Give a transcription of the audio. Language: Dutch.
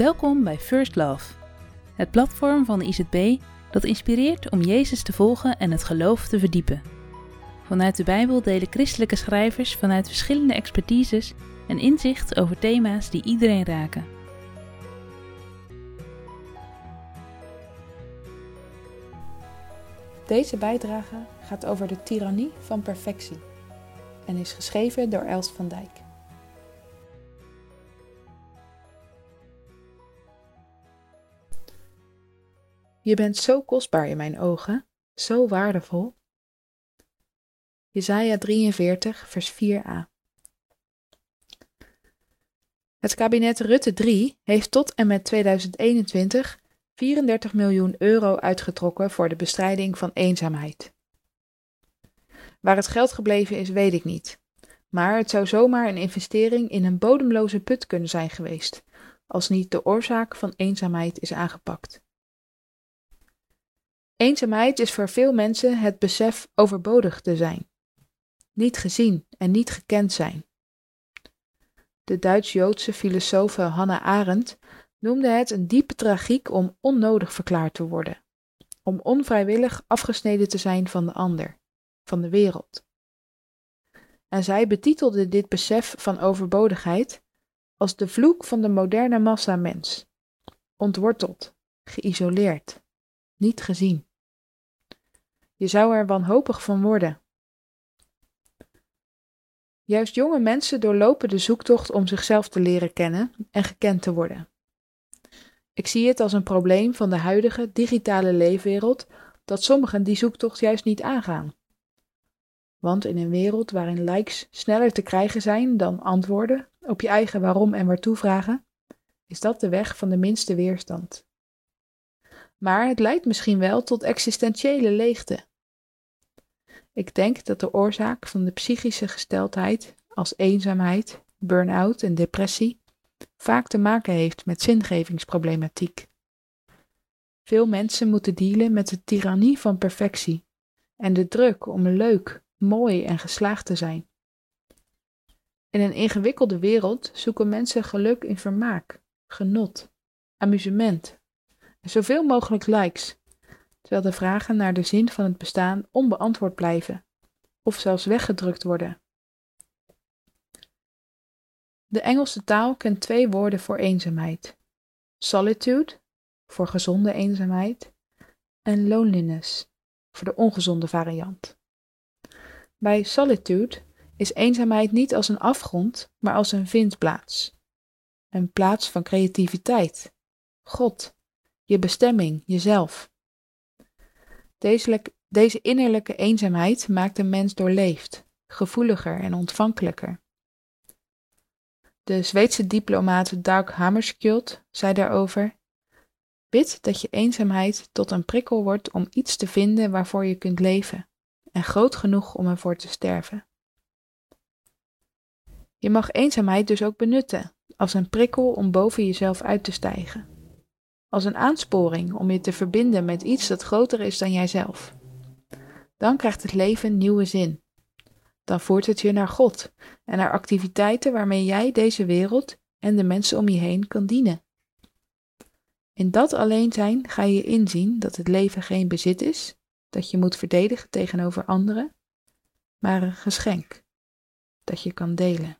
Welkom bij First Love, het platform van de IZB dat inspireert om Jezus te volgen en het geloof te verdiepen. Vanuit de Bijbel delen christelijke schrijvers vanuit verschillende expertises een inzicht over thema's die iedereen raken. Deze bijdrage gaat over de tirannie van perfectie en is geschreven door Els van Dijk. Je bent zo kostbaar in mijn ogen, zo waardevol. Jesaja 43, vers 4a. Het kabinet Rutte 3 heeft tot en met 2021 34 miljoen euro uitgetrokken voor de bestrijding van eenzaamheid. Waar het geld gebleven is, weet ik niet. Maar het zou zomaar een investering in een bodemloze put kunnen zijn geweest, als niet de oorzaak van eenzaamheid is aangepakt. Eenzaamheid is voor veel mensen het besef overbodig te zijn, niet gezien en niet gekend zijn. De Duits-Joodse filosoof Hannah Arendt noemde het een diepe tragiek om onnodig verklaard te worden, om onvrijwillig afgesneden te zijn van de ander, van de wereld. En zij betitelde dit besef van overbodigheid als de vloek van de moderne massa mens, ontworteld, geïsoleerd, niet gezien. Je zou er wanhopig van worden. Juist jonge mensen doorlopen de zoektocht om zichzelf te leren kennen en gekend te worden. Ik zie het als een probleem van de huidige digitale leefwereld dat sommigen die zoektocht juist niet aangaan. Want in een wereld waarin likes sneller te krijgen zijn dan antwoorden op je eigen waarom en waartoe vragen, is dat de weg van de minste weerstand. Maar het leidt misschien wel tot existentiële leegte. Ik denk dat de oorzaak van de psychische gesteldheid als eenzaamheid, burn-out en depressie vaak te maken heeft met zingevingsproblematiek. Veel mensen moeten dealen met de tirannie van perfectie en de druk om leuk, mooi en geslaagd te zijn. In een ingewikkelde wereld zoeken mensen geluk in vermaak, genot, amusement en zoveel mogelijk likes, terwijl de vragen naar de zin van het bestaan onbeantwoord blijven of zelfs weggedrukt worden. De Engelse taal kent twee woorden voor eenzaamheid: solitude, voor gezonde eenzaamheid, en loneliness, voor de ongezonde variant. Bij solitude is eenzaamheid niet als een afgrond, maar als een vindplaats. Een plaats van creativiteit, God, je bestemming, jezelf. Deze, deze innerlijke eenzaamheid maakt een mens doorleefd, gevoeliger en ontvankelijker. De Zweedse diplomaat Dag Hammarskjöld zei daarover: Bid dat je eenzaamheid tot een prikkel wordt om iets te vinden waarvoor je kunt leven, en groot genoeg om ervoor te sterven. Je mag eenzaamheid dus ook benutten als een prikkel om boven jezelf uit te stijgen, als een aansporing om je te verbinden met iets dat groter is dan jijzelf. Dan krijgt het leven nieuwe zin dan voert het je naar God en naar activiteiten waarmee jij deze wereld en de mensen om je heen kan dienen. In dat alleen zijn ga je inzien dat het leven geen bezit is, dat je moet verdedigen tegenover anderen, maar een geschenk dat je kan delen.